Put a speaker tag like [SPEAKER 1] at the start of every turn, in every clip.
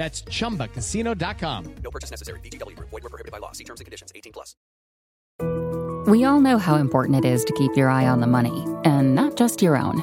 [SPEAKER 1] That's chumbacasino.com.
[SPEAKER 2] No purchase necessary. VGW Group. Void were prohibited by law. See terms and conditions. 18 plus.
[SPEAKER 3] We all know how important it is to keep your eye on the money, and not just your own.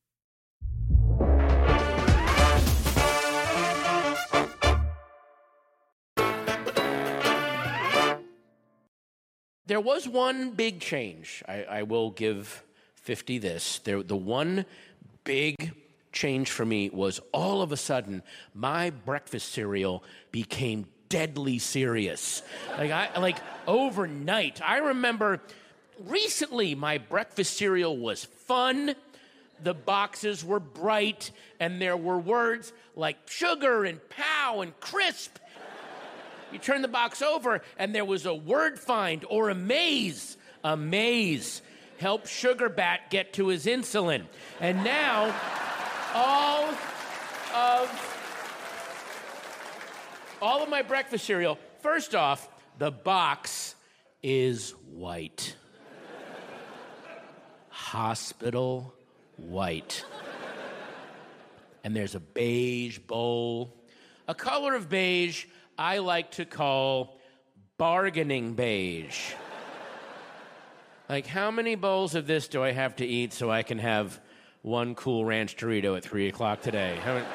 [SPEAKER 4] There was one big change. I, I will give 50 this. There, the one big change for me was all of a sudden my breakfast cereal became deadly serious. Like I like overnight. I remember recently my breakfast cereal was fun. The boxes were bright and there were words like sugar and pow and crisp. You turn the box over, and there was a word find or a maze. A maze. Help Sugar Bat get to his insulin. And now, all of all of my breakfast cereal. First off, the box is white. Hospital white. And there's a beige bowl, a color of beige I like to call bargaining beige. like, how many bowls of this do I have to eat so I can have one cool ranch Dorito at 3 o'clock today? How,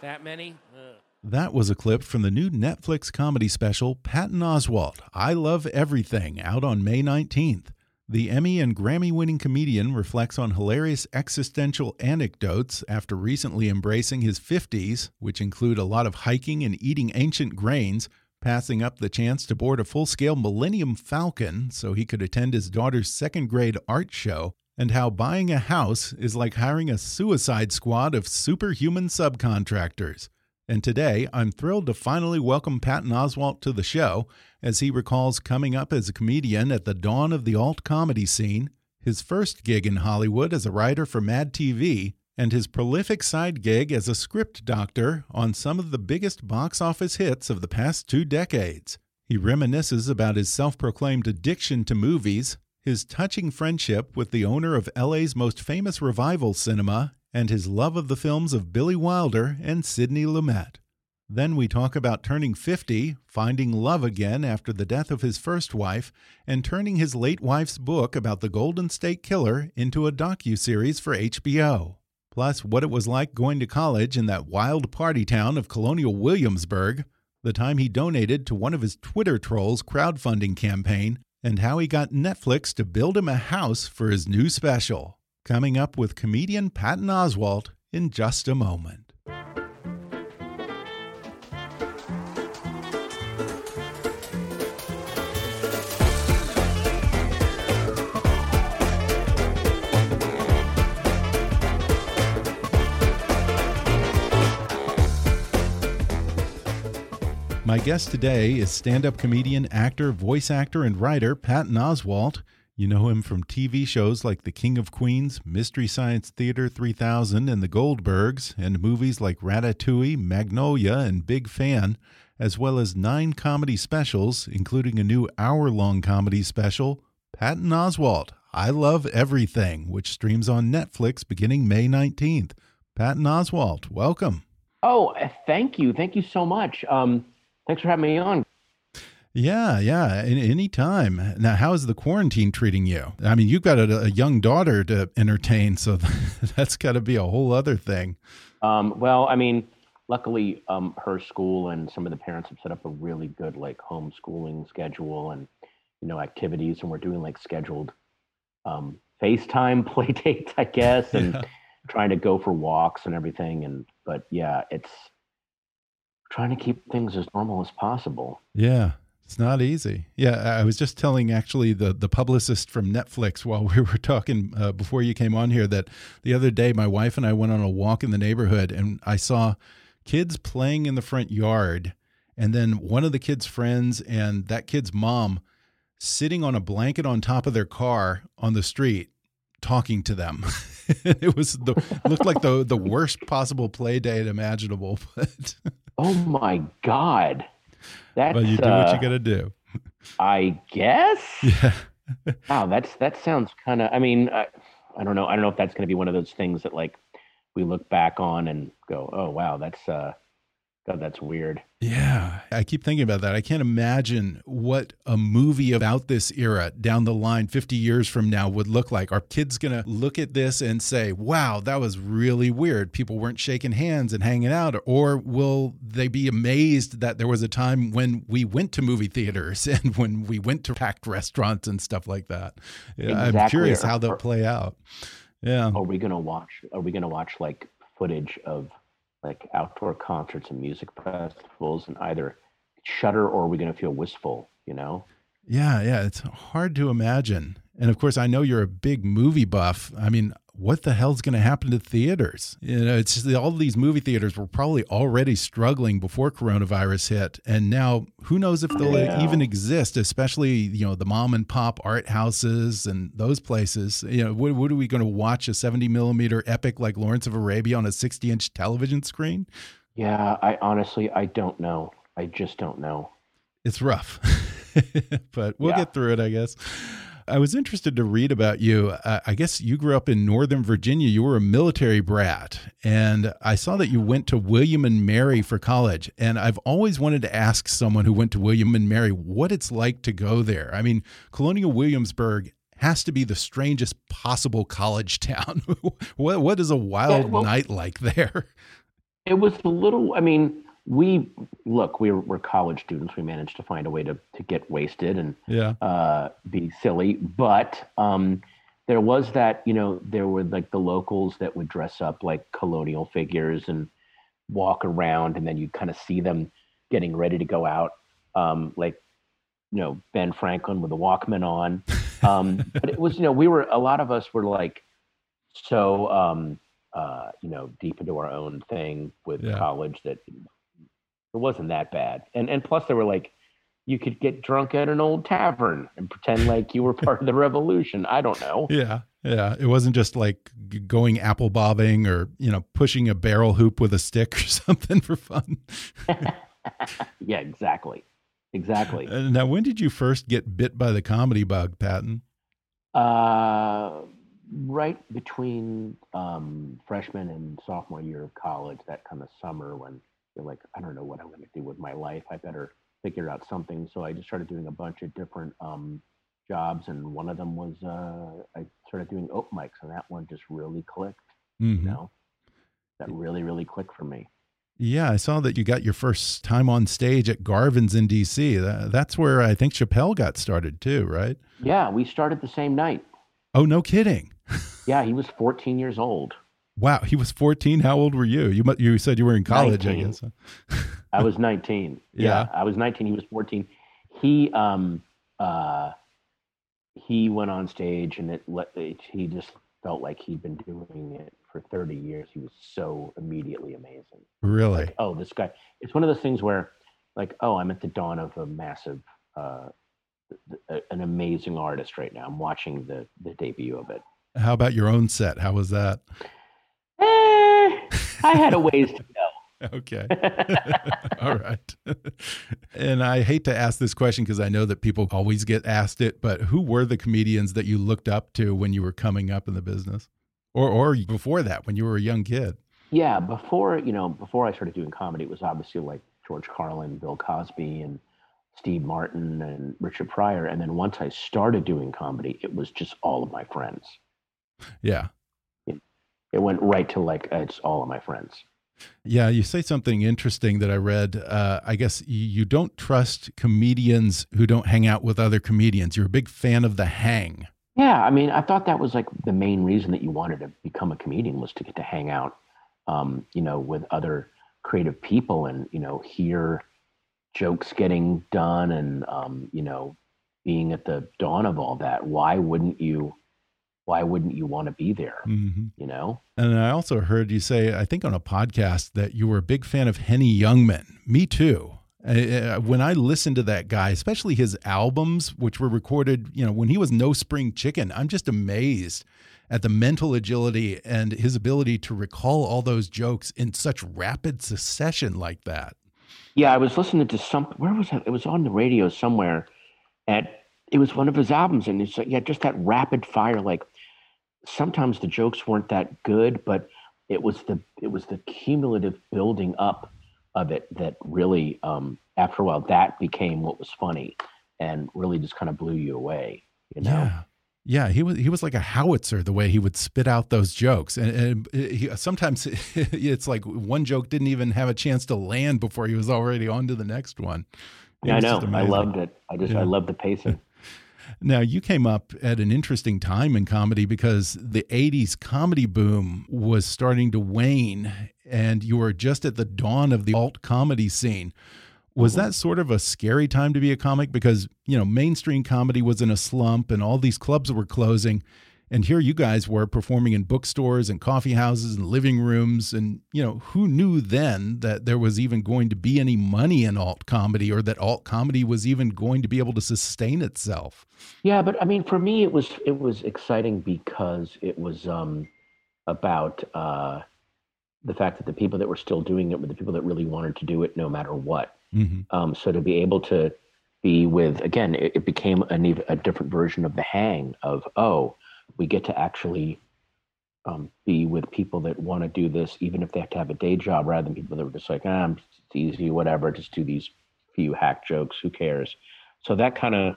[SPEAKER 4] that many? Ugh.
[SPEAKER 5] That was a clip from the new Netflix comedy special Patton Oswalt, I Love Everything, out on May 19th. The Emmy and Grammy winning comedian reflects on hilarious existential anecdotes after recently embracing his 50s, which include a lot of hiking and eating ancient grains, passing up the chance to board a full scale Millennium Falcon so he could attend his daughter's second grade art show, and how buying a house is like hiring a suicide squad of superhuman subcontractors. And today, I'm thrilled to finally welcome Patton Oswalt to the show as he recalls coming up as a comedian at the dawn of the alt comedy scene, his first gig in Hollywood as a writer for Mad TV, and his prolific side gig as a script doctor on some of the biggest box office hits of the past two decades. He reminisces about his self proclaimed addiction to movies, his touching friendship with the owner of LA's most famous revival cinema, and his love of the films of Billy Wilder and Sidney Lumet. Then we talk about turning 50, finding love again after the death of his first wife, and turning his late wife's book about the Golden State Killer into a docu-series for HBO. Plus, what it was like going to college in that wild party town of Colonial Williamsburg, the time he donated to one of his Twitter trolls' crowdfunding campaign, and how he got Netflix to build him a house for his new special. Coming up with comedian Patton Oswalt in just a moment. My guest today is stand up comedian, actor, voice actor, and writer Patton Oswalt. You know him from TV shows like The King of Queens, Mystery Science Theater 3000, and The Goldbergs, and movies like Ratatouille, Magnolia, and Big Fan, as well as nine comedy specials, including a new hour long comedy special, Patton Oswalt, I Love Everything, which streams on Netflix beginning May 19th. Patton Oswalt, welcome.
[SPEAKER 4] Oh, thank you. Thank you so much. Um, thanks for having me on.
[SPEAKER 5] Yeah, yeah. Any time. Now, how is the quarantine treating you? I mean, you've got a, a young daughter to entertain, so that's got to be a whole other thing.
[SPEAKER 4] Um, well, I mean, luckily, um, her school and some of the parents have set up a really good like homeschooling schedule, and you know, activities, and we're doing like scheduled um, FaceTime play dates, I guess, and
[SPEAKER 5] Yeah.
[SPEAKER 4] trying to go for walks and everything. And but yeah, it's trying to keep things as normal as possible.
[SPEAKER 5] Yeah, it's not easy. Yeah, I was just telling actually the the publicist from Netflix while we were talking uh, before you came on here that the other day my wife and I went on a walk in the neighborhood and I saw kids playing in the front yard and then one of the kids' friends and that kid's mom sitting on a blanket on top of their car on the street talking to them. it was the looked like the the worst possible play date imaginable, but
[SPEAKER 4] Oh my god, that's
[SPEAKER 5] but you do what
[SPEAKER 4] uh,
[SPEAKER 5] you got to do.
[SPEAKER 4] I guess.
[SPEAKER 5] Yeah.
[SPEAKER 4] Wow, that's that sounds kind of. I mean, I, I don't know. I don't know if that's going to be one of those things that like we look back on and go, "Oh wow, that's uh, God, that's weird."
[SPEAKER 5] Yeah, I keep thinking about that. I can't imagine what a movie about this era down the line 50 years from now would look like. Are kids going to look at this and say, wow, that was really weird? People weren't shaking hands and hanging out. Or will they be amazed that there was a time when we went to movie theaters and when we went to packed restaurants and stuff like that? Yeah, I'm curious how they'll play out. Yeah.
[SPEAKER 4] Are we going to watch? Are we going to watch like footage of like outdoor concerts and music festivals and either shudder or are we going to feel wistful? You know?
[SPEAKER 5] Yeah, yeah, it's hard to imagine. And of course, I know you're a big movie buff. I mean, what the hell's going to happen to theaters? You know, it's just, all these movie theaters were probably already struggling before coronavirus hit, and now who knows if they'll
[SPEAKER 4] Yeah.
[SPEAKER 5] even exist? Especially you know the mom and pop art houses and those places. You know, what, what are we going to watch a 70 millimeter epic like Lawrence of Arabia on a 60 inch television screen?
[SPEAKER 4] Yeah, I honestly I don't know. I just don't know.
[SPEAKER 5] it's rough, but we'll
[SPEAKER 4] Yeah.
[SPEAKER 5] get through it, I guess. I was interested to read about you. Uh, I guess you grew up in Northern Virginia. You were a military brat, and I saw that you went to William and Mary for college. And I've always wanted to ask someone who went to William and Mary what it's like to go there. I mean, Colonial Williamsburg has to be the strangest possible college town. what what is a wild
[SPEAKER 4] well-
[SPEAKER 5] night like there?
[SPEAKER 4] It was a little. I mean, we look. We were, college students. We managed to find a way to to get wasted and
[SPEAKER 5] Yeah,
[SPEAKER 4] uh, be silly. But um, there was that. You know, there were like the locals that would dress up like colonial figures and walk around, and then you'd kind of see them getting ready to go out, um, like you know Ben Franklin with a Walkman on. Um, but it was, you know, we were a lot of us were like so um, uh, you know deep into our own thing with
[SPEAKER 5] Yeah.
[SPEAKER 4] college that it wasn't that bad. And and plus, they were like, you could get drunk at an old tavern and pretend like you were part of the revolution. I don't know.
[SPEAKER 5] Yeah, yeah. It wasn't just like going apple bobbing or you know pushing a barrel hoop with a stick or something for fun.
[SPEAKER 4] Yeah, exactly, exactly.
[SPEAKER 5] Uh, now, when did you first get bit by the comedy bug, Patton?
[SPEAKER 4] Uh, right between um, freshman and sophomore year of college, that kind of summer when you're like, I don't know what I'm going to do with my life. I better figure out something. So I just started doing a bunch of different um, jobs, and one of them was uh, I started doing open mics, and that one just really clicked.
[SPEAKER 5] Mhm.
[SPEAKER 4] You know, that really, really clicked for me.
[SPEAKER 5] Yeah, I saw that you got your first time on stage at Garvin's in D.C. That's where I think Chappelle got started too, right?
[SPEAKER 4] Yeah, we started the same night.
[SPEAKER 5] Oh, no kidding!
[SPEAKER 4] Yeah, he was 14 years old.
[SPEAKER 5] Wow, he was 14. How old were you? You you said you were in college, I
[SPEAKER 4] 19.
[SPEAKER 5] guess.
[SPEAKER 4] I was 19.
[SPEAKER 5] Yeah.
[SPEAKER 4] I was 19. He was 14. He um uh he went on stage and it, let it he just felt like he'd been doing it for 30 years. He was so immediately amazing.
[SPEAKER 5] Really?
[SPEAKER 4] Like, oh, this guy. It's one of those things where like, oh, I'm at the dawn of a massive uh an amazing artist right now. I'm watching the the debut of it.
[SPEAKER 5] How about your own set? How was that?
[SPEAKER 4] I had a ways to go.
[SPEAKER 5] Okay. All right. and I hate to ask this question because I know that people always get asked it, but who were the comedians that you looked up to when you were coming up in the business? Or or before that when you were a young kid?
[SPEAKER 4] Yeah, before you know, before I started doing comedy, it was obviously like George Carlin, Bill Cosby, and Steve Martin and Richard Pryor. And then once I started doing comedy, it was just all of my friends.
[SPEAKER 5] Yeah.
[SPEAKER 4] It went right to like it's all of my friends.
[SPEAKER 5] Yeah, you say something interesting that I read. Uh, I guess you don't trust comedians who don't hang out with other comedians. You're a big fan of the hang.
[SPEAKER 4] Yeah, I mean, I thought that was like the main reason that you wanted to become a comedian was to get to hang out, um, you know, with other creative people and you know hear jokes getting done and um, you know being at the dawn of all that. Why wouldn't you? Why wouldn't you want to be there?
[SPEAKER 5] Mm -hmm.
[SPEAKER 4] You know.
[SPEAKER 5] And I also heard you say, I think on a podcast, that you were a big fan of Henny Youngman. Me too. Uh, when I listened to that guy, especially his albums, which were recorded, you know, when he was No Spring Chicken, I'm just amazed at the mental agility and his ability to recall all those jokes in such rapid succession like that.
[SPEAKER 4] Yeah, I was listening to some. Where was it? It was on the radio somewhere. At it was one of his albums, and it's yeah, just that rapid fire. Like sometimes the jokes weren't that good, but it was the it was the cumulative building up of it that really, um, after a while, that became what was funny, and really just kind of blew you away. You know.
[SPEAKER 5] Yeah. Yeah, he was he was like a howitzer the way he would spit out those jokes, and, and he, sometimes it's like one joke didn't even have a chance to land before he was already on to the next one.
[SPEAKER 4] It yeah, I know. I loved it. I just yeah. I love the pacing.
[SPEAKER 5] Now, you came up at an interesting time in comedy because the 80s comedy boom was starting to wane, and you were just at the dawn of the alt comedy scene. Was that sort of a scary time to be a comic because, you know, mainstream comedy was in a slump and all these clubs were closing and here you guys were performing in bookstores and coffee houses and living rooms and you know, who knew then that there was even going to be any money in alt comedy or that alt comedy was even going to be able to sustain itself?
[SPEAKER 4] Yeah, but I mean for me it was it was exciting because it was um about uh the fact that the people that were still doing it were the people that really wanted to do it no matter what. Mm-hmm. Um, so to be able to be with again, it, it became a, a, different version of the hang of oh, we get to actually um, be with people that want to do this, even if they have to have a day job, rather than people that are just like, ah, it's easy, whatever, just do these few hack jokes, who cares? So that kind of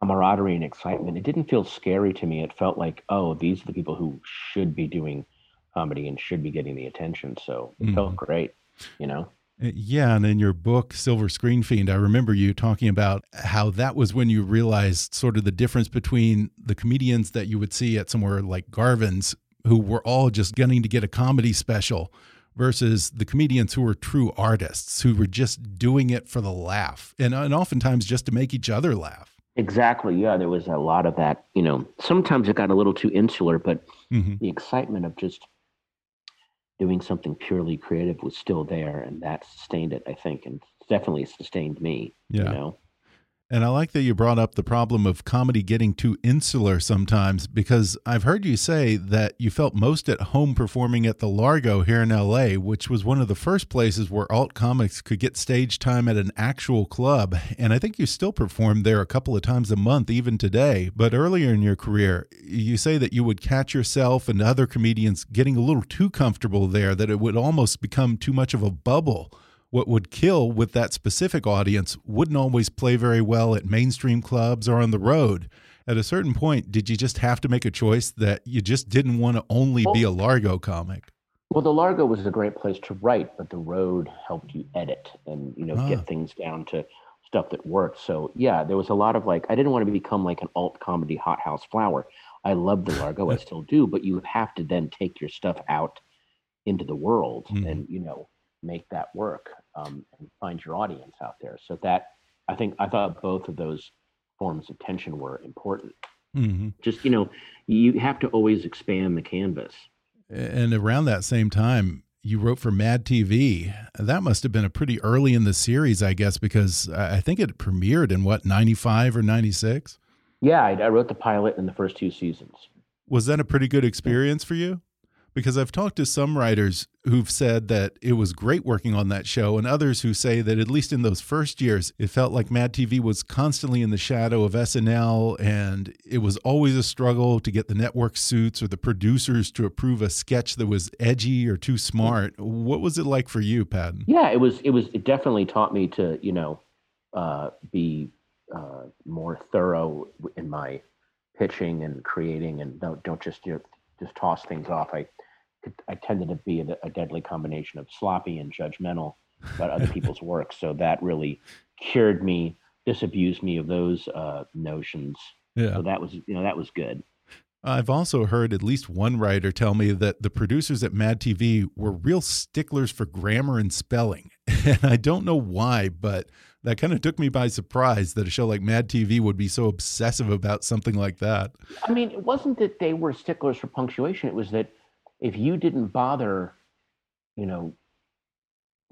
[SPEAKER 4] camaraderie and excitement. It didn't feel scary to me. It felt like, oh, these are the people who should be doing comedy and should be getting the attention. So it mm. felt great you know?
[SPEAKER 5] Uh, yeah, and in your book, Silver Screen Fiend, I remember you talking about how that was when you realized sort of the difference between the comedians that you would see at somewhere like Garvin's, who were all just gunning to get a comedy special, versus the comedians who were true artists, who were just doing it for the laugh, and, and oftentimes just to make each other laugh.
[SPEAKER 4] Exactly. Yeah, there was a lot of that. You know, sometimes it got a little too insular, but mm -hmm. the excitement of just doing something purely creative was still there and that sustained it i think and definitely sustained me yeah. you know
[SPEAKER 5] and I like that you brought up the problem of comedy getting too insular sometimes because I've heard you say that you felt most at home performing at the Largo here in LA, which was one of the first places where alt comics could get stage time at an actual club. And I think you still perform there a couple of times a month, even today. But earlier in your career, you say that you would catch yourself and other comedians getting a little too comfortable there, that it would almost become too much of a bubble what would kill with that specific audience wouldn't always play very well at mainstream clubs or on the road. At a certain point, did you just have to make a choice that you just didn't want to only well, be a Largo comic?
[SPEAKER 4] Well, the Largo was a great place to write, but the road helped you edit and you know ah. get things down to stuff that worked. So yeah, there was a lot of like I didn't want to become like an alt comedy hothouse flower. I love the Largo, I still do, but you have to then take your stuff out into the world mm. and you know make that work um, and find your audience out there. So that I think I thought both of those forms of tension were important. Mm-hmm. Just you know, you have to always expand the canvas.
[SPEAKER 5] And around that same time, you wrote for Mad TV. That must have been a pretty early in the series, I guess, because I think it premiered in what ninety five or ninety six.
[SPEAKER 4] Yeah, I, I wrote the pilot in the first two seasons.
[SPEAKER 5] Was that a pretty good experience for you? Because I've talked to some writers who've said that it was great working on that show, and others who say that at least in those first years, it felt like Mad TV was constantly in the shadow of SNL, and it was always a struggle to get the network suits or the producers to approve a sketch that was edgy or too smart. What was it like for you, Patton?
[SPEAKER 4] Yeah, it was. It was. It definitely taught me to, you know, uh, be uh, more thorough in my pitching and creating, and don't don't just you know, just toss things off. I I tended to be a, a deadly combination of sloppy and judgmental about other people's work. So that really cured me, disabused me of those uh, notions.
[SPEAKER 5] Yeah.
[SPEAKER 4] So that was, you know, that was good.
[SPEAKER 5] I've also heard at least one writer tell me that the producers at Mad TV were real sticklers for grammar and spelling. And I don't know why, but that kind of took me by surprise that a show like Mad TV would be so obsessive about something like that.
[SPEAKER 4] I mean, it wasn't that they were sticklers for punctuation. It was that if you didn't bother, you know,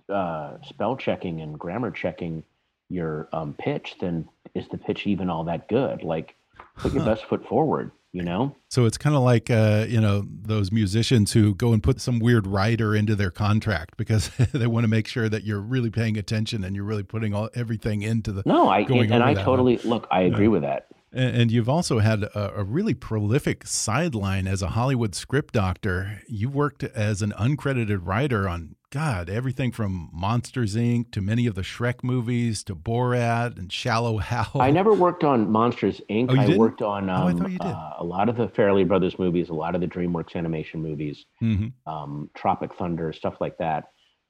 [SPEAKER 4] uh, spell checking and grammar checking your um, pitch, then is the pitch even all that good? Like, put your best foot forward you know
[SPEAKER 5] so it's kind of like uh, you know those musicians who go and put some weird writer into their contract because they want to make sure that you're really paying attention and you're really putting all everything into the
[SPEAKER 4] no i and, and i totally
[SPEAKER 5] one.
[SPEAKER 4] look i agree yeah. with that
[SPEAKER 5] and, you've also had a, a, really prolific sideline as a hollywood script doctor you worked as an uncredited writer on God, everything from Monsters Inc. to many of the Shrek movies to Borat and Shallow Hal.
[SPEAKER 4] I never worked on Monsters Inc.
[SPEAKER 5] Oh,
[SPEAKER 4] I
[SPEAKER 5] didn't?
[SPEAKER 4] worked on um,
[SPEAKER 5] oh, I thought you did.
[SPEAKER 4] Uh, a lot of the Farrelly Brothers movies, a lot of the DreamWorks animation movies,
[SPEAKER 5] mm -hmm.
[SPEAKER 4] um, Tropic Thunder, stuff like that.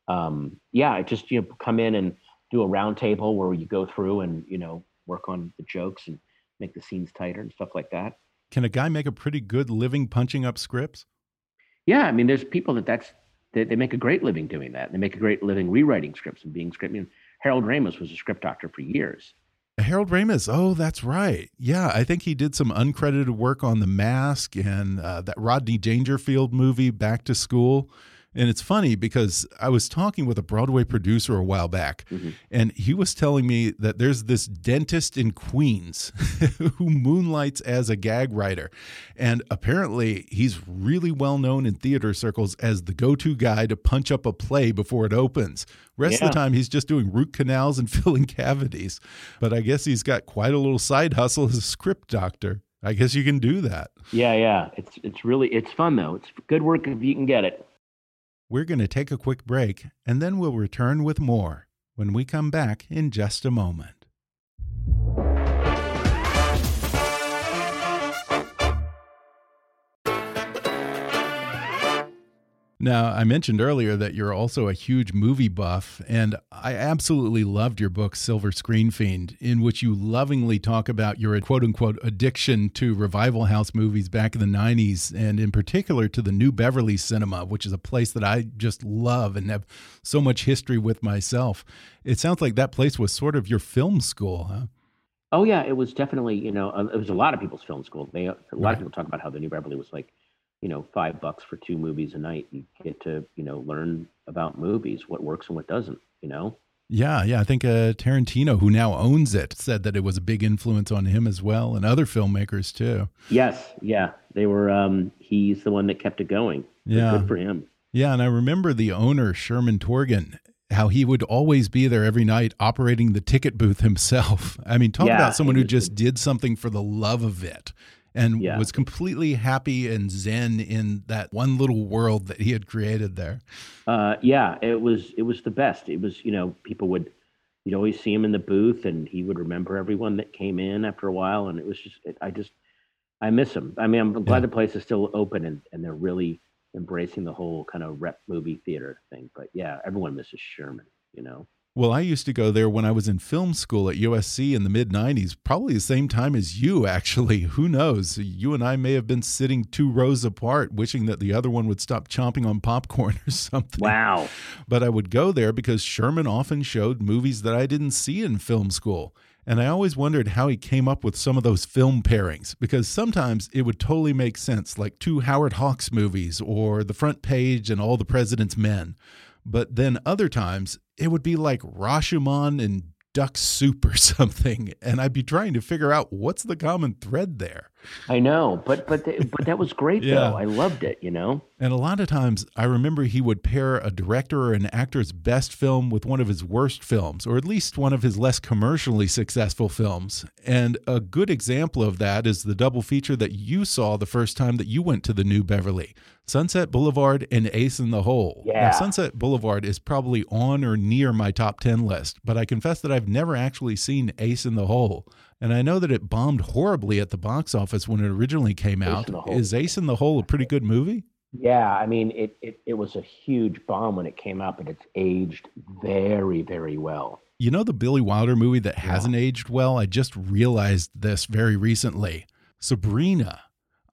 [SPEAKER 4] Um, yeah, I just you know come in and do a roundtable where you go through and you know work on the jokes and make the scenes tighter and stuff like that.
[SPEAKER 5] Can a guy make a pretty good living punching up scripts?
[SPEAKER 4] Yeah, I mean, there's people that that's they, they make a great living doing that. They make a great living rewriting scripts and being script. I mean, Harold Ramis was a script doctor for years.
[SPEAKER 5] Harold Ramis. Oh, that's right. Yeah, I think he did some uncredited work on The Mask and uh, that Rodney Dangerfield movie, Back to School. And it's funny because I was talking with a Broadway producer a while back, mm -hmm. and he was telling me that there's this dentist in Queens who moonlights as a gag writer. And apparently, he's really well known in theater circles as the go to guy to punch up a play before it opens. Rest yeah. of the time, he's just doing root canals and filling cavities. But I guess he's got quite a little side hustle as a script doctor. I guess you can do that.
[SPEAKER 4] Yeah, yeah. It's it's really it's fun though. It's good work if you can get it.
[SPEAKER 5] We're going to take a quick break and then we'll return with more when we come back in just a moment. Now, I mentioned earlier that you're also a huge movie buff, and I absolutely loved your book, Silver Screen Fiend, in which you lovingly talk about your quote unquote addiction to revival house movies back in the 90s, and in particular to the New Beverly Cinema, which is a place that I just love and have so much history with myself. It sounds like that place was sort of your film school, huh?
[SPEAKER 4] Oh, yeah, it was definitely, you know, uh, it was a lot of people's film school. They, a lot right. of people talk about how the New Beverly was like, you know, five bucks for two movies a night. You get to, you know, learn about movies, what works and what doesn't, you know?
[SPEAKER 5] Yeah, yeah. I think uh, Tarantino, who now owns it, said that it was a big influence on him as well, and other filmmakers too.
[SPEAKER 4] Yes, yeah. They were. Um, he's the one that kept it going. Yeah, good for him.
[SPEAKER 5] Yeah, and I remember the owner Sherman Torgan, how he would always be there every night operating the ticket booth himself. I mean, talk yeah, about someone who just did something for the love of it and yeah. was completely happy and zen in that one little world that he had created there.
[SPEAKER 4] Uh, yeah, it was it was the best. It was you know people would you'd always see him in the booth and he would remember everyone that came in after a while and it was just it, I just I miss him. I mean, I'm glad yeah. the place is still open and and they're really embracing the whole kind of rep movie theater thing. But yeah, everyone misses Sherman, you know.
[SPEAKER 5] Well, I used to go there when I was in film school at USC in the mid 90s, probably the same time as you, actually. Who knows? You and I may have been sitting two rows apart, wishing that the other one would stop chomping on popcorn or something.
[SPEAKER 4] Wow.
[SPEAKER 5] But I would go there because Sherman often showed movies that I didn't see in film school. And I always wondered how he came up with some of those film pairings because sometimes it would totally make sense, like two Howard Hawks movies or The Front Page and All the President's Men. But then other times it would be like Rashomon and duck soup or something, and I'd be trying to figure out what's the common thread there.
[SPEAKER 4] I know, but but but that was great yeah. though. I loved it, you know.
[SPEAKER 5] And a lot of times, I remember he would pair a director or an actor's best film with one of his worst films, or at least one of his less commercially successful films. And a good example of that is the double feature that you saw the first time that you went to the New Beverly. Sunset Boulevard and Ace in the Hole.
[SPEAKER 4] Yeah.
[SPEAKER 5] Now, Sunset Boulevard is probably on or near my top 10 list, but I confess that I've never actually seen Ace in the Hole. And I know that it bombed horribly at the box office when it originally came out. Is Ace in the Hole a pretty good movie?
[SPEAKER 4] Yeah, I mean, it, it, it was a huge bomb when it came out, but it's aged very, very well.
[SPEAKER 5] You know the Billy Wilder movie that hasn't yeah. aged well? I just realized this very recently. Sabrina.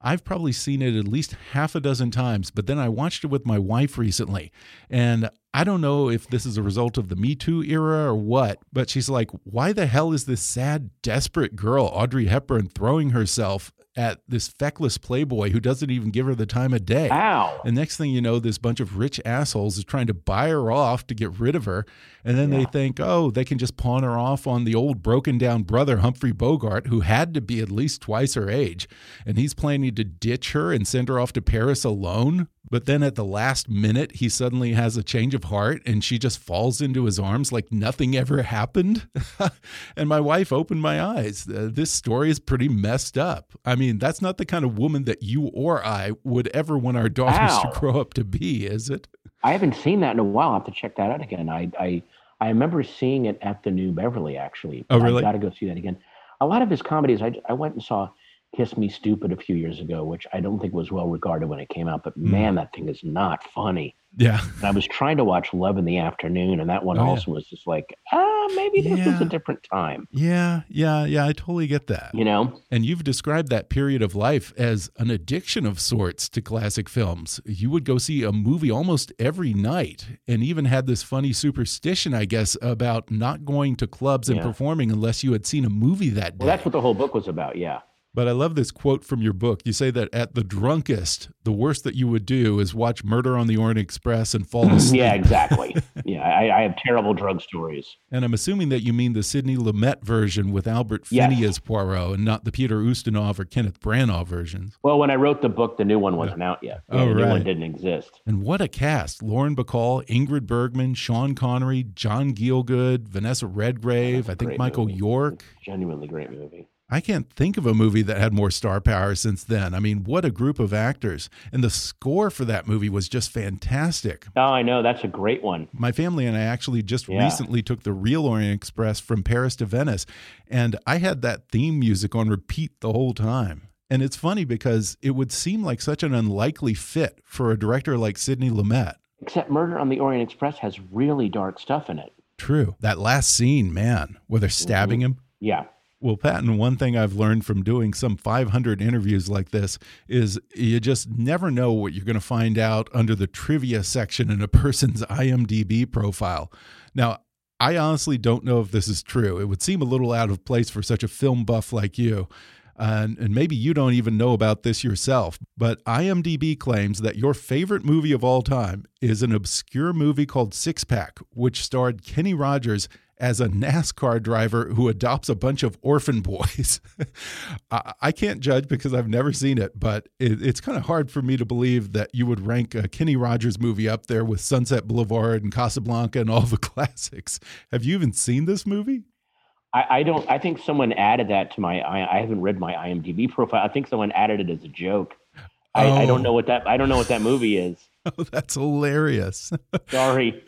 [SPEAKER 5] I've probably seen it at least half a dozen times, but then I watched it with my wife recently. And I don't know if this is a result of the Me Too era or what, but she's like, why the hell is this sad, desperate girl, Audrey Hepburn, throwing herself at this feckless playboy who doesn't even give her the time of day.
[SPEAKER 4] Ow.
[SPEAKER 5] And next thing you know, this bunch of rich assholes is trying to buy her off to get rid of her. And then yeah. they think, oh, they can just pawn her off on the old broken down brother, Humphrey Bogart, who had to be at least twice her age. And he's planning to ditch her and send her off to Paris alone. But then at the last minute, he suddenly has a change of heart and she just falls into his arms like nothing ever happened. and my wife opened my eyes. Uh, this story is pretty messed up. I mean, that's not the kind of woman that you or I would ever want our daughters Ow. to grow up to be, is it?
[SPEAKER 4] I haven't seen that in a while. I'll have to check that out again. I, I, I remember seeing it at the New Beverly, actually.
[SPEAKER 5] Oh, really?
[SPEAKER 4] I got to go see that again. A lot of his comedies, I, I went and saw Kiss Me Stupid a few years ago, which I don't think was well regarded when it came out, but mm. man, that thing is not funny.
[SPEAKER 5] Yeah.
[SPEAKER 4] And I was trying to watch Love in the Afternoon, and that one oh, also yeah. was just like, ah, maybe this yeah. was a different time.
[SPEAKER 5] Yeah, yeah, yeah. I totally get that.
[SPEAKER 4] You know?
[SPEAKER 5] And you've described that period of life as an addiction of sorts to classic films. You would go see a movie almost every night, and even had this funny superstition, I guess, about not going to clubs and yeah. performing unless you had seen a movie that day.
[SPEAKER 4] Well, that's what the whole book was about, yeah.
[SPEAKER 5] But I love this quote from your book. You say that at the drunkest, the worst that you would do is watch Murder on the Orient Express and fall asleep.
[SPEAKER 4] yeah, exactly. yeah, I, I, have terrible drug stories.
[SPEAKER 5] And I'm assuming that you mean the Sidney Lumet version with Albert Finney yes. as Poirot and not the Peter Ustinov or Kenneth Branagh versions.
[SPEAKER 4] Well, when I wrote the book, the new one wasn't out yet. Oh, yeah, oh, the right. new one didn't exist.
[SPEAKER 5] And what a cast. Lauren Bacall, Ingrid Bergman, Sean Connery, John Gielgud, Vanessa Redgrave, I think Michael
[SPEAKER 4] movie.
[SPEAKER 5] York.
[SPEAKER 4] Genuinely great movie.
[SPEAKER 5] I can't think of a movie that had more star power since then. I mean, what a group of actors. And the score for that movie was just fantastic.
[SPEAKER 4] Oh, I know. That's a great one.
[SPEAKER 5] My family and I actually just yeah. recently took the real Orient Express from Paris to Venice, and I had that theme music on repeat the whole time. And it's funny because it would seem like such an unlikely fit for a director like Sidney Lumet.
[SPEAKER 4] Except Murder on the Orient Express has really dark stuff in it.
[SPEAKER 5] True. That last scene, man, where they're stabbing mm -hmm. him.
[SPEAKER 4] Yeah.
[SPEAKER 5] Well, Patton, one thing I've learned from doing some 500 interviews like this is you just never know what you're going to find out under the trivia section in a person's IMDb profile. Now, I honestly don't know if this is true. It would seem a little out of place for such a film buff like you. and maybe you don't even know about this yourself, but IMDb claims that your favorite movie of all time is an obscure movie called Six Pack, which starred Kenny Rogers as a NASCAR driver who adopts a bunch of orphan boys. I, can't judge because I've never seen it, but it, it's kind of hard for me to believe that you would rank a Kenny Rogers movie up there with Sunset Boulevard and Casablanca and all the classics. Have you even seen this movie?
[SPEAKER 4] I, I don't. I think someone added that to my. I, I, haven't read my IMDb profile. I think someone added it as a joke. I, oh. I don't know oh. what that. I don't know what that movie is.
[SPEAKER 5] Oh, that's hilarious.
[SPEAKER 4] Sorry.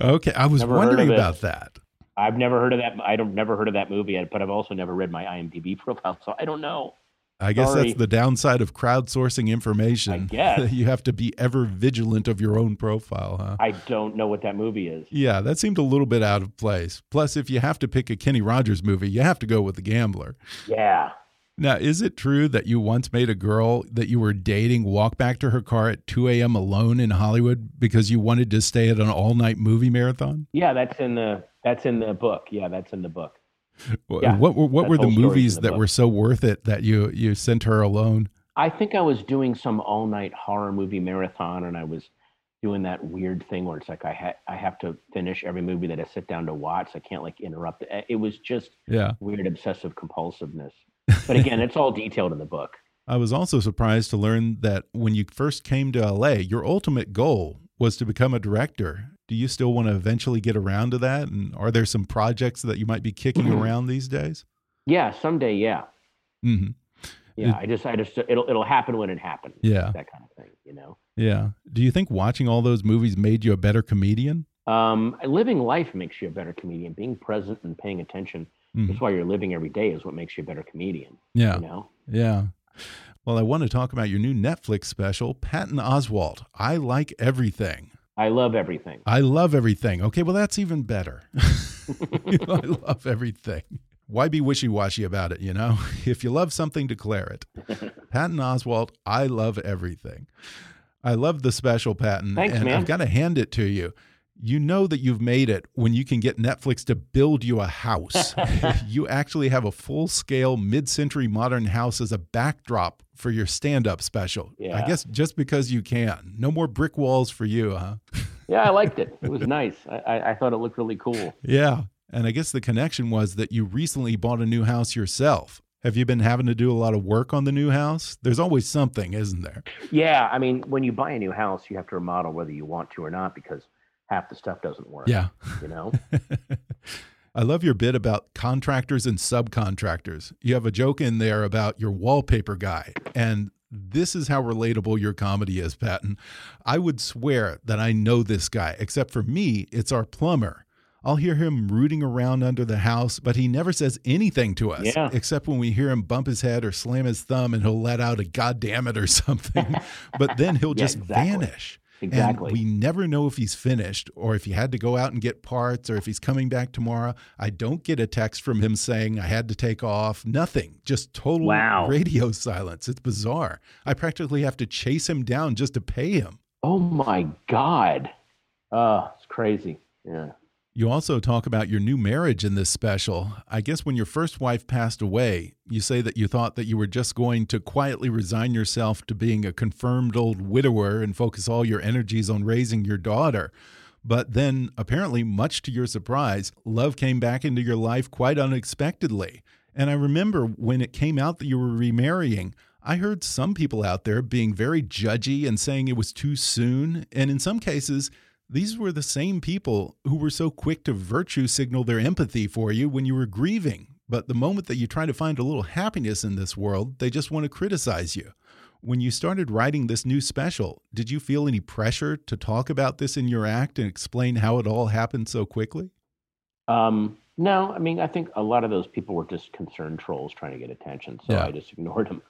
[SPEAKER 5] okay, I was Never wondering about that.
[SPEAKER 4] I've never heard of that. I don't never heard of that movie, but I've also never read my IMDb profile, so I don't know.
[SPEAKER 5] I guess Sorry. that's the downside of crowdsourcing information. I
[SPEAKER 4] guess
[SPEAKER 5] you have to be ever vigilant of your own profile, huh?
[SPEAKER 4] I don't know what that movie is.
[SPEAKER 5] Yeah, that seemed a little bit out of place. Plus, if you have to pick a Kenny Rogers movie, you have to go with The Gambler.
[SPEAKER 4] Yeah.
[SPEAKER 5] Now, is it true that you once made a girl that you were dating walk back to her car at 2 a.m. alone in Hollywood because you wanted to stay at an all night movie marathon?
[SPEAKER 4] Yeah, that's in the that's in the book. Yeah, that's in the book.
[SPEAKER 5] Yeah, what what, what were the movies the that book. were so worth it that you you sent her alone?
[SPEAKER 4] I think I was doing some all night horror movie marathon, and I was doing that weird thing where it's like I ha- I have to finish every movie that I sit down to watch. I can't like interrupt it. It was just
[SPEAKER 5] yeah
[SPEAKER 4] weird obsessive compulsiveness. But again, it's all detailed in the book.
[SPEAKER 5] I was also surprised to learn that when you first came to LA, your ultimate goal was to become a director. Do you still want to eventually get around to that? And are there some projects that you might be kicking mm-hmm. around these days?
[SPEAKER 4] Yeah, someday, yeah.
[SPEAKER 5] Mm -hmm.
[SPEAKER 4] Yeah, it, I just, I just, it'll, it'll happen when it happens.
[SPEAKER 5] Yeah,
[SPEAKER 4] that kind of thing, you know.
[SPEAKER 5] Yeah. Do you think watching all those movies made you a better comedian?
[SPEAKER 4] Um, living life makes you a better comedian. Being present and paying attention. Mm -hmm. That's why you're living every day is what makes you a better comedian.
[SPEAKER 5] Yeah.
[SPEAKER 4] You know.
[SPEAKER 5] Yeah. Well, I want to talk about your new Netflix special, Patton Oswalt. I like everything.
[SPEAKER 4] I love everything.
[SPEAKER 5] I love everything. Okay, well, that's even better. I love everything. Why be wishy washy about it, you know? If you love something, declare it. Patton Oswalt, I love everything. I love the special, Patton.
[SPEAKER 4] Thanks,
[SPEAKER 5] and
[SPEAKER 4] man.
[SPEAKER 5] I've got to hand it to you. You know that you've made it when you can get Netflix to build you a house. you actually have a full scale, mid century modern house as a backdrop for your stand up special. I guess just because you can. No more brick walls for you, huh?
[SPEAKER 4] Yeah, I liked it. It was nice. I, I, I thought it looked really cool.
[SPEAKER 5] Yeah. And I guess the connection was that you recently bought a new house yourself. Have you been having to do a lot of work on the new house? There's always something, isn't there?
[SPEAKER 4] Yeah, I mean, when you buy a new house, you have to remodel whether you want to or not because half the stuff doesn't work.
[SPEAKER 5] Yeah.
[SPEAKER 4] You know?
[SPEAKER 5] I love your bit about contractors and subcontractors. You have a joke in there about your wallpaper guy. And this is how relatable your comedy is, Patton. I would swear that I know this guy, except for me, it's our plumber. I'll hear him rooting around under the house, but he never says anything to us,
[SPEAKER 4] Yeah.
[SPEAKER 5] except when we hear him bump his head or slam his thumb and he'll let out a goddamn it or something. but then he'll
[SPEAKER 4] Yeah,
[SPEAKER 5] just
[SPEAKER 4] exactly.
[SPEAKER 5] vanish.
[SPEAKER 4] Exactly.
[SPEAKER 5] And we never know if he's finished or if he had to go out and get parts or if he's coming back tomorrow. I don't get a text from him saying I had to take off. Nothing. Just total
[SPEAKER 4] Wow.
[SPEAKER 5] radio silence. It's bizarre. I practically have to chase him down just to pay him.
[SPEAKER 4] oh my God. Oh, it's crazy. Yeah.
[SPEAKER 5] You also talk about your new marriage in this special. I guess when your first wife passed away, you say that you thought that you were just going to quietly resign yourself to being a confirmed old widower and focus all your energies on raising your daughter. But then, apparently, much to your surprise, love came back into your life quite unexpectedly. And I remember when it came out that you were remarrying, I heard some people out there being very judgy and saying it was too soon. And in some cases, these were the same people who were so quick to virtue signal their empathy for you when you were grieving. But the moment that you try to find a little happiness in this world, they just want to criticize you. When you started writing this new special, did you feel any pressure to talk about this in your act and explain how it all happened so quickly?
[SPEAKER 4] Um, no, I mean, I think a lot of those people were just concerned trolls trying to get attention. So
[SPEAKER 5] Yeah.
[SPEAKER 4] I just ignored them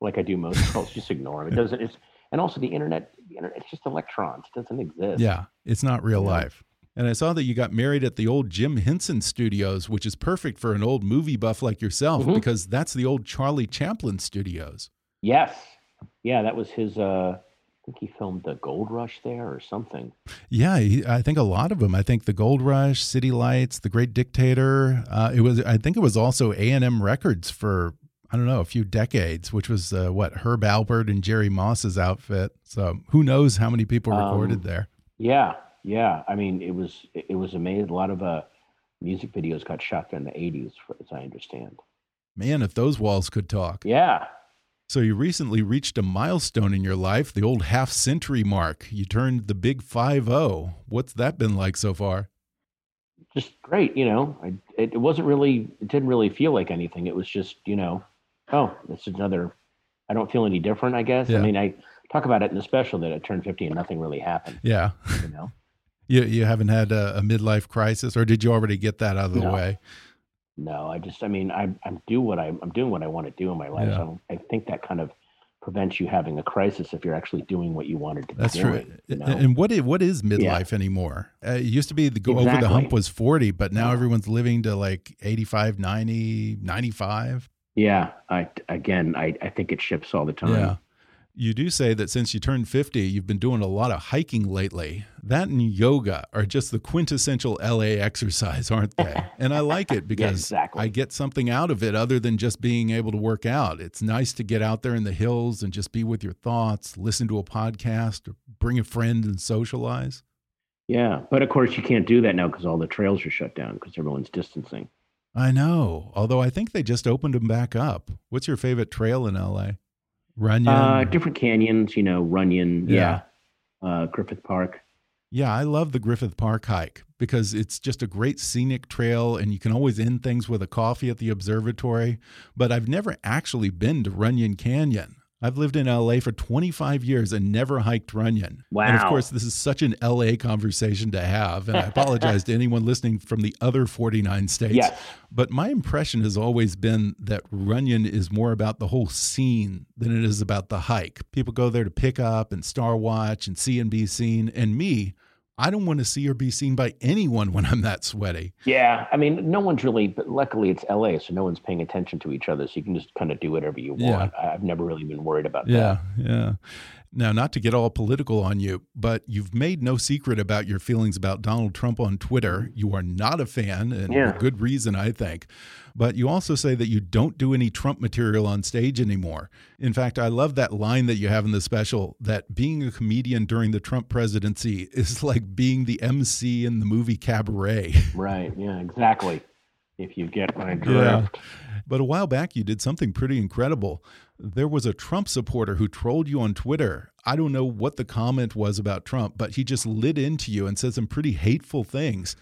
[SPEAKER 4] like I do most trolls. Just ignore them. It doesn't, it's, and also the internet, the internet, it's just electrons. It doesn't exist.
[SPEAKER 5] Yeah, it's not real
[SPEAKER 4] Yeah.
[SPEAKER 5] life. And I saw that you got married at the old Jim Henson Studios, which is perfect for an old movie buff like yourself
[SPEAKER 4] Mhm.
[SPEAKER 5] because that's the old Charlie Chaplin Studios.
[SPEAKER 4] Yes. Yeah, that was his, uh, I think he filmed the Gold Rush there or something.
[SPEAKER 5] Yeah, he, I think a lot of them. I think the Gold Rush, City Lights, The Great Dictator. Uh, it was. I think it was also A and M Records for I don't know a few decades, which was uh, what Herb Alpert and Jerry Moss's outfit. So who knows how many people recorded
[SPEAKER 4] Um,
[SPEAKER 5] there?
[SPEAKER 4] Yeah, yeah. I mean, it was it was amazing. A lot of uh, music videos got shot there in the '80s, as I understand.
[SPEAKER 5] Man, if those walls could talk.
[SPEAKER 4] Yeah,
[SPEAKER 5] So you recently reached a milestone in your life, the old half century mark. You turned the big five zero. What's that been like so far?
[SPEAKER 4] just great. You know, I, it, it wasn't really, it didn't really feel like anything. It was just, you know, oh, it's another. I don't feel any different. I guess.
[SPEAKER 5] Yeah.
[SPEAKER 4] I mean, I talk about it in the special that I turned 50 and nothing really happened.
[SPEAKER 5] Yeah,
[SPEAKER 4] You know.
[SPEAKER 5] you you haven't had a, a midlife crisis, or did you already get that out of the
[SPEAKER 4] No.
[SPEAKER 5] way?
[SPEAKER 4] No, I just, I mean, I, I'm do what I, I'm doing what I want to do in my life.
[SPEAKER 5] Yeah.
[SPEAKER 4] So I think that kind of prevents you having a crisis if you're actually doing what you wanted to be
[SPEAKER 5] That's true.
[SPEAKER 4] You know?
[SPEAKER 5] And what is, what is midlife anymore? Uh, it used to be the go over the hump was 40, but now
[SPEAKER 4] Yeah.
[SPEAKER 5] everyone's living to like 85, 90, 95.
[SPEAKER 4] Yeah. I, again, I, I think it ships all the time.
[SPEAKER 5] Yeah. You do say that since you turned 50, you've been doing a lot of hiking lately. That and yoga are just the quintessential LA exercise, aren't they? And I like it because
[SPEAKER 4] exactly.
[SPEAKER 5] I get something out of it other than just being able to work out. It's nice to get out there in the hills and just be with your thoughts, listen to a podcast, or bring a friend and socialize.
[SPEAKER 4] Yeah, but of course you can't do that now because all the trails are shut down because everyone's distancing.
[SPEAKER 5] I know. Although I think they just opened them back up. What's your favorite trail in LA? Runyon.
[SPEAKER 4] Uh, different canyons, you know, Runyon,
[SPEAKER 5] Yeah.
[SPEAKER 4] yeah, Uh, Griffith Park.
[SPEAKER 5] yeah, I love the Griffith Park hike because it's just a great scenic trail and you can always end things with a coffee at the observatory. But I've never actually been to Runyon Canyon. I've lived in LA for 25 years and never hiked Runyon.
[SPEAKER 4] Wow.
[SPEAKER 5] And of course, this is such an LA conversation to have. And I apologize to anyone listening from the other 49 states.
[SPEAKER 4] Yes.
[SPEAKER 5] But my impression has always been that Runyon is more about the whole scene than it is about the hike. People go there to pick up and star watch and see and be seen. And me, I don't want to see or be seen by anyone when I'm that sweaty.
[SPEAKER 4] Yeah, I mean, no one's really, but luckily it's LA, so no one's paying attention to each other, so you can just kind of do whatever you want. I- I've never really been worried about that.
[SPEAKER 5] Yeah, yeah. Now, not to get all political on you, but you've made no secret about your feelings about Donald Trump on Twitter. You are not a fan, and
[SPEAKER 4] Yeah.
[SPEAKER 5] for good reason, I think. But you also say that you don't do any Trump material on stage anymore. In fact, I love that line that you have in the special that being a comedian during the Trump presidency is like being the MC in the movie Cabaret.
[SPEAKER 4] Right, yeah, exactly. If you get my drift.
[SPEAKER 5] But a while back, you did something pretty incredible. There was a Trump supporter who trolled you on Twitter. I don't know what the comment was about Trump, but he just lit into you and said some pretty hateful things.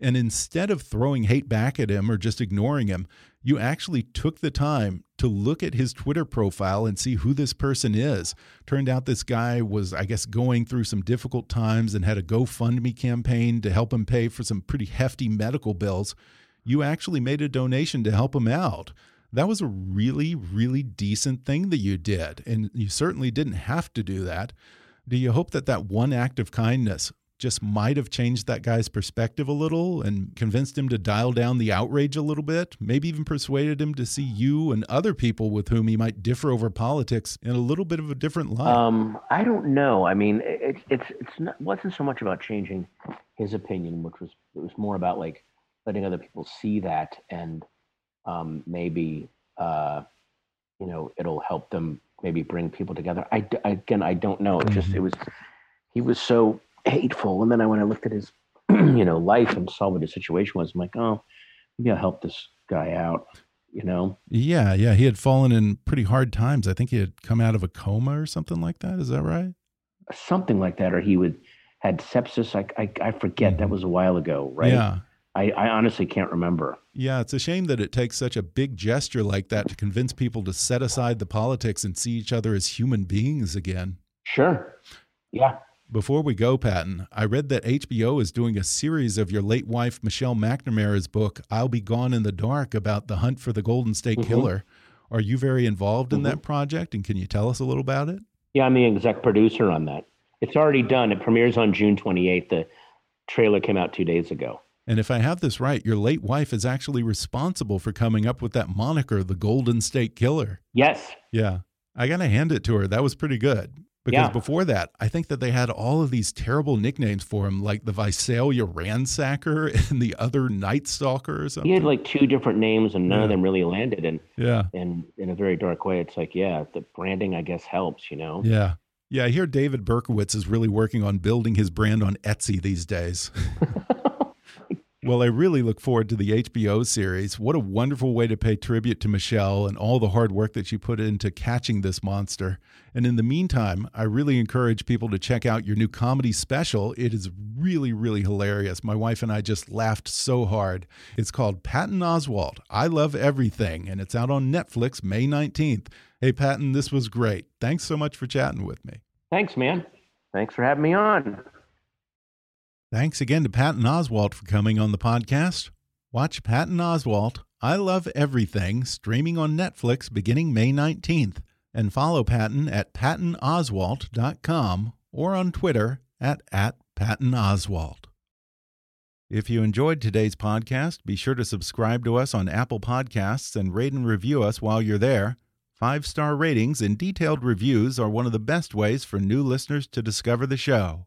[SPEAKER 5] And instead of throwing hate back at him or just ignoring him, you actually took the time to look at his Twitter profile and see who this person is. Turned out this guy was, I guess, going through some difficult times and had a GoFundMe campaign to help him pay for some pretty hefty medical bills you actually made a donation to help him out. That was a really, really decent thing that you did. And you certainly didn't have to do that. Do you hope that that one act of kindness just might have changed that guy's perspective a little and convinced him to dial down the outrage a little bit? Maybe even persuaded him to see you and other people with whom he might differ over politics in a little bit of a different light?
[SPEAKER 4] Um, I don't know. I mean, it, it's it's not wasn't so much about changing his opinion, which was it was more about like letting other people see that and um, maybe uh, you know it'll help them maybe bring people together. I again I don't know. It just it was he was so hateful, and then I when I looked at his you know life and saw what his situation was, I'm like, oh, maybe I'll help this guy out. You know,
[SPEAKER 5] yeah, yeah. He had fallen in pretty hard times. I think he had come out of a coma or something like that. Is that right?
[SPEAKER 4] something like that, or he would had sepsis. I I, I forget that was a while ago, right?
[SPEAKER 5] Yeah.
[SPEAKER 4] I, I honestly can't remember.
[SPEAKER 5] Yeah, it's a shame that it takes such a big gesture like that to convince people to set aside the politics and see each other as human beings again.
[SPEAKER 4] Sure. Yeah.
[SPEAKER 5] Before we go, Patton, I read that HBO is doing a series of your late wife, Michelle McNamara's book, I'll Be Gone in the Dark, about the hunt for the Golden State
[SPEAKER 4] Mhm.
[SPEAKER 5] Killer. Are you very involved in
[SPEAKER 4] Mhm.
[SPEAKER 5] that project? And can you tell us a little about it?
[SPEAKER 4] Yeah, I'm the exec producer on that. It's already done. It premieres on June 28th. The trailer came out two days ago.
[SPEAKER 5] And if I have this right, your late wife is actually responsible for coming up with that moniker, the Golden State Killer.
[SPEAKER 4] Yes.
[SPEAKER 5] Yeah. I got to hand it to her. That was pretty good. Because
[SPEAKER 4] Yeah.
[SPEAKER 5] before that, I think that they had all of these terrible nicknames for him, like the Visalia Ransacker and the other Night Stalker or something.
[SPEAKER 4] He had like two different names, and none of them really landed. And
[SPEAKER 5] yeah.
[SPEAKER 4] and in a very dark way, it's like, yeah, the branding, I guess, helps. You know.
[SPEAKER 5] Yeah. Yeah. I hear David Berkowitz is really working on building his brand on Etsy these days. Well, I really look forward to the HBO series. What a wonderful way to pay tribute to Michelle and all the hard work that she put into catching this monster. And in the meantime, I really encourage people to check out your new comedy special. It is really, really hilarious. My wife and I just laughed so hard. It's called Patton Oswalt I Love Everything, and it's out on Netflix May 19th. Hey, Patton, this was great. Thanks so much for chatting with me.
[SPEAKER 4] Thanks, man. Thanks for having me on.
[SPEAKER 5] Thanks again to Patton Oswalt for coming on the podcast. Watch Patton Oswalt, I Love Everything, streaming on Netflix beginning May 19th. And follow Patton at pattonoswalt.com or on Twitter at, at pattonoswalt. If you enjoyed today's podcast, be sure to subscribe to us on Apple Podcasts and rate and review us while you're there. Five star ratings and detailed reviews are one of the best ways for new listeners to discover the show.